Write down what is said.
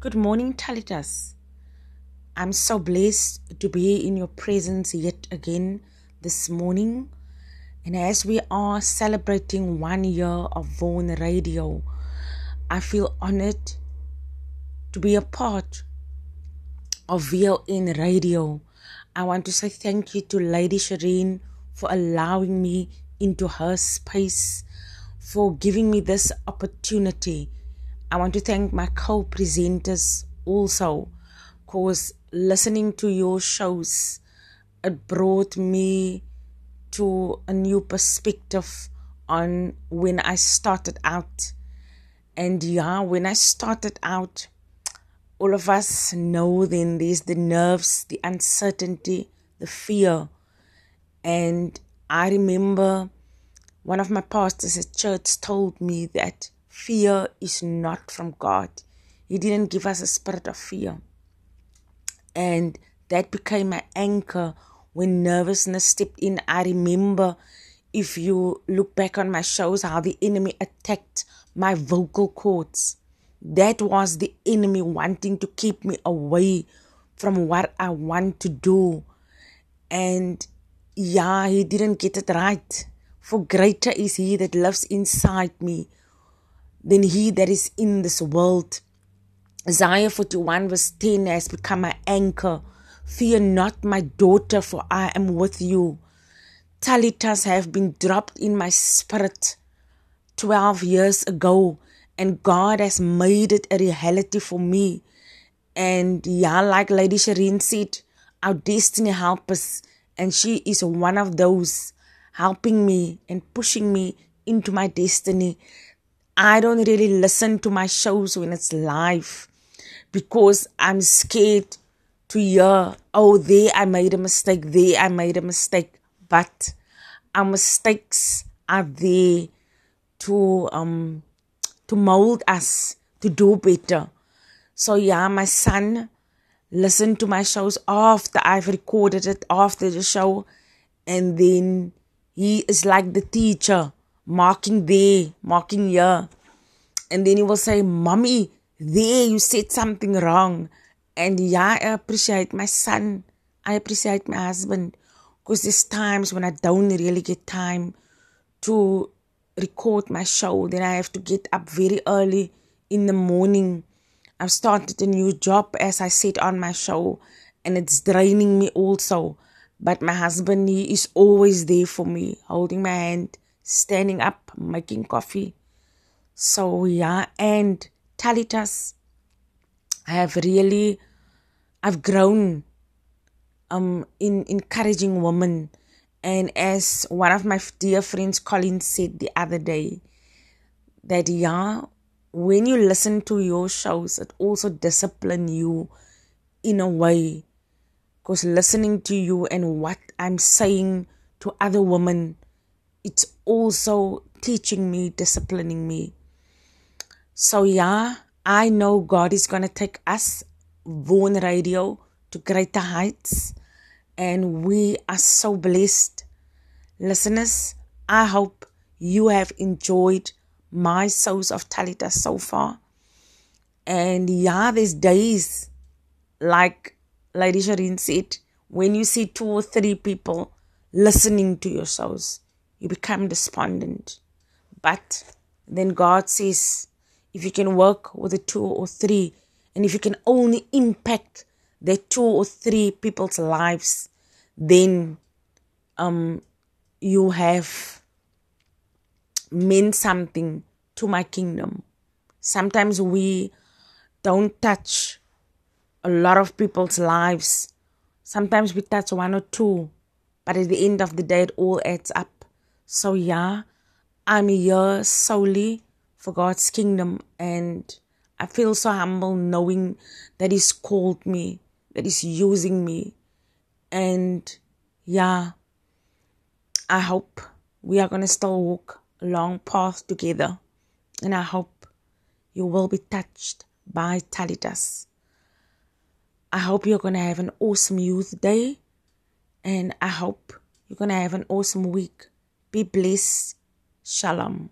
Good morning, Tallitas. I'm so blessed to be in your presence yet again this morning. And as we are celebrating one year of Vaughan Radio, I feel honored to be a part of VON Radio. I want to say thank you to Lady Shireen for allowing me into her space, for giving me this opportunity I want to thank my co presenters also because listening to your shows it brought me to a new perspective on when I started out. And yeah, when I started out, all of us know then there's the nerves, the uncertainty, the fear. And I remember one of my pastors at church told me that Fear is not from God. He didn't give us a spirit of fear. And that became my anchor when nervousness stepped in. I remember, if you look back on my shows, how the enemy attacked my vocal cords. That was the enemy wanting to keep me away from what I want to do. And yeah, he didn't get it right. For greater is he that lives inside me than he that is in this world. Isaiah 41 verse 10 has become my anchor. Fear not, my daughter, for I am with you. Tallitas have been dropped in my spirit 12 years ago, and God has made it a reality for me. And yeah, like Lady Shireen said, our destiny helps us, and she is one of those helping me and pushing me into my destiny. I don't really listen to my shows when it's live because I'm scared to hear, oh, there I made a mistake, there I made a mistake. But our mistakes are there to um to mold us to do better. So yeah, my son listened to my shows after I've recorded it after the show, and then he is like the teacher marking there, marking here. And then he will say, Mommy, there you said something wrong. And yeah, I appreciate my son. I appreciate my husband. Because there's times when I don't really get time to record my show. Then I have to get up very early in the morning. I've started a new job, as I said on my show, and it's draining me also. But my husband, he is always there for me, holding my hand standing up, making coffee. So yeah, and Tallitas, I have really, I've grown um in encouraging women. And as one of my dear friends, Colin, said the other day, that yeah, when you listen to your shows, it also discipline you in a way. Because listening to you and what I'm saying to other women it's also teaching me, disciplining me. So, yeah, I know God is going to take us, Vaughan Radio, to greater heights. And we are so blessed. Listeners, I hope you have enjoyed my Souls of Talita so far. And yeah, there's days, like Lady Shireen said, when you see two or three people listening to your souls you become despondent. But then God says, if you can work with the two or three, and if you can only impact the two or three people's lives, then um, you have meant something to my kingdom. Sometimes we don't touch a lot of people's lives. Sometimes we touch one or two, but at the end of the day, it all adds up. So, yeah, I'm here solely for God's kingdom, and I feel so humble knowing that He's called me, that He's using me. And yeah, I hope we are going to still walk a long path together. And I hope you will be touched by Tallitas. I hope you're going to have an awesome youth day. And I hope you're going to have an awesome week. Be blessed. Shalom.